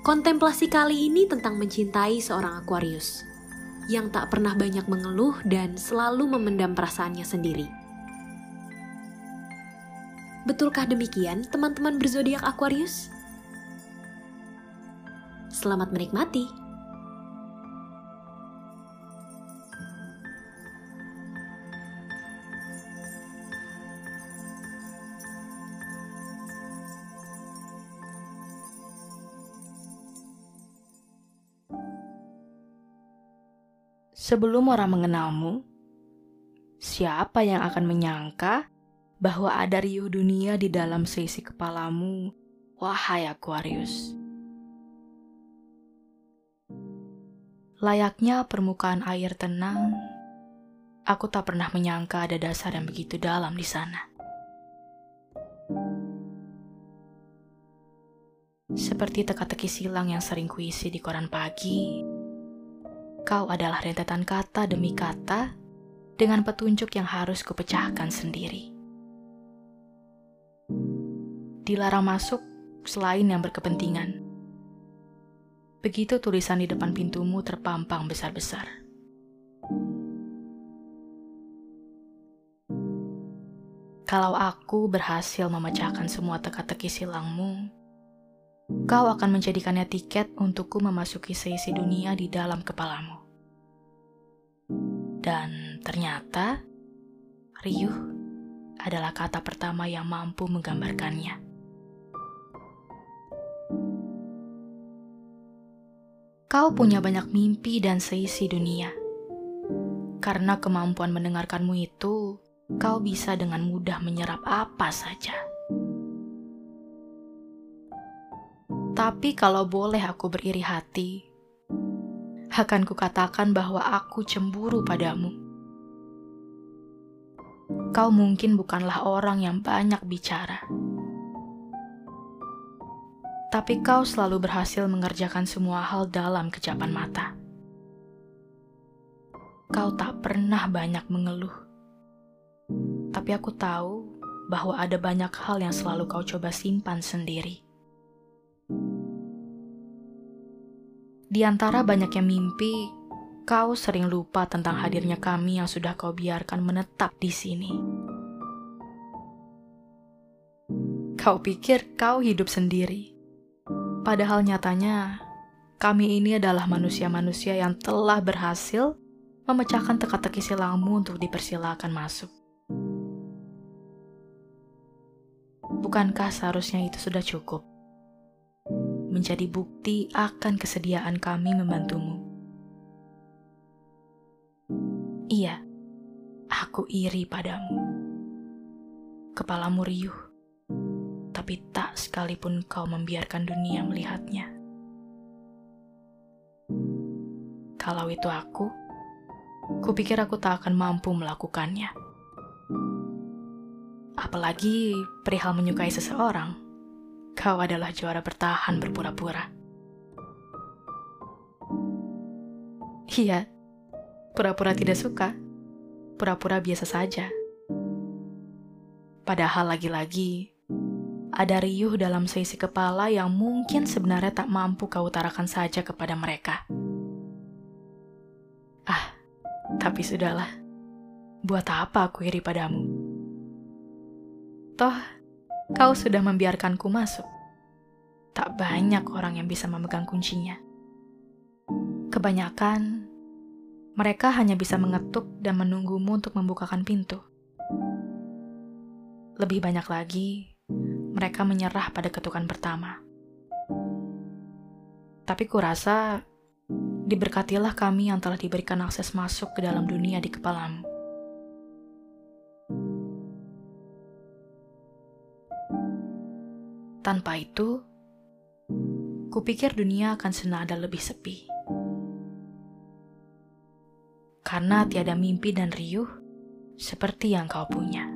Kontemplasi kali ini tentang mencintai seorang Aquarius yang tak pernah banyak mengeluh dan selalu memendam perasaannya sendiri. Betulkah demikian, teman-teman berzodiak Aquarius? Selamat menikmati. Sebelum orang mengenalmu, siapa yang akan menyangka bahwa ada riuh dunia di dalam seisi kepalamu, wahai Aquarius? Layaknya permukaan air tenang, aku tak pernah menyangka ada dasar yang begitu dalam di sana. Seperti teka-teki silang yang sering kuisi di koran pagi, Kau adalah rentetan kata demi kata dengan petunjuk yang harus kupecahkan sendiri. Dilarang masuk selain yang berkepentingan. Begitu tulisan di depan pintumu terpampang besar-besar. Kalau aku berhasil memecahkan semua teka-teki silangmu, kau akan menjadikannya tiket untukku memasuki seisi dunia di dalam kepalamu. Dan ternyata, riuh adalah kata pertama yang mampu menggambarkannya. Kau punya banyak mimpi dan seisi dunia. Karena kemampuan mendengarkanmu itu, kau bisa dengan mudah menyerap apa saja. Tapi kalau boleh aku beriri hati, akan kukatakan bahwa aku cemburu padamu. Kau mungkin bukanlah orang yang banyak bicara, tapi kau selalu berhasil mengerjakan semua hal dalam kejapan mata. Kau tak pernah banyak mengeluh, tapi aku tahu bahwa ada banyak hal yang selalu kau coba simpan sendiri. Di antara banyaknya mimpi, kau sering lupa tentang hadirnya kami yang sudah kau biarkan menetap di sini. Kau pikir kau hidup sendiri, padahal nyatanya kami ini adalah manusia-manusia yang telah berhasil memecahkan teka-teki silangmu untuk dipersilakan masuk. Bukankah seharusnya itu sudah cukup? Menjadi bukti akan kesediaan kami membantumu. Iya, aku iri padamu. Kepalamu riuh, tapi tak sekalipun kau membiarkan dunia melihatnya. Kalau itu aku, kupikir aku tak akan mampu melakukannya. Apalagi perihal menyukai seseorang kau adalah juara bertahan berpura-pura. Iya, pura-pura tidak suka, pura-pura biasa saja. Padahal lagi-lagi, ada riuh dalam seisi kepala yang mungkin sebenarnya tak mampu kau utarakan saja kepada mereka. Ah, tapi sudahlah. Buat apa aku iri padamu? Toh, kau sudah membiarkanku masuk. Tak banyak orang yang bisa memegang kuncinya. Kebanyakan, mereka hanya bisa mengetuk dan menunggumu untuk membukakan pintu. Lebih banyak lagi, mereka menyerah pada ketukan pertama. Tapi kurasa, diberkatilah kami yang telah diberikan akses masuk ke dalam dunia di kepalamu. Tanpa itu, kupikir dunia akan senada lebih sepi. Karena tiada mimpi dan riuh seperti yang kau punya.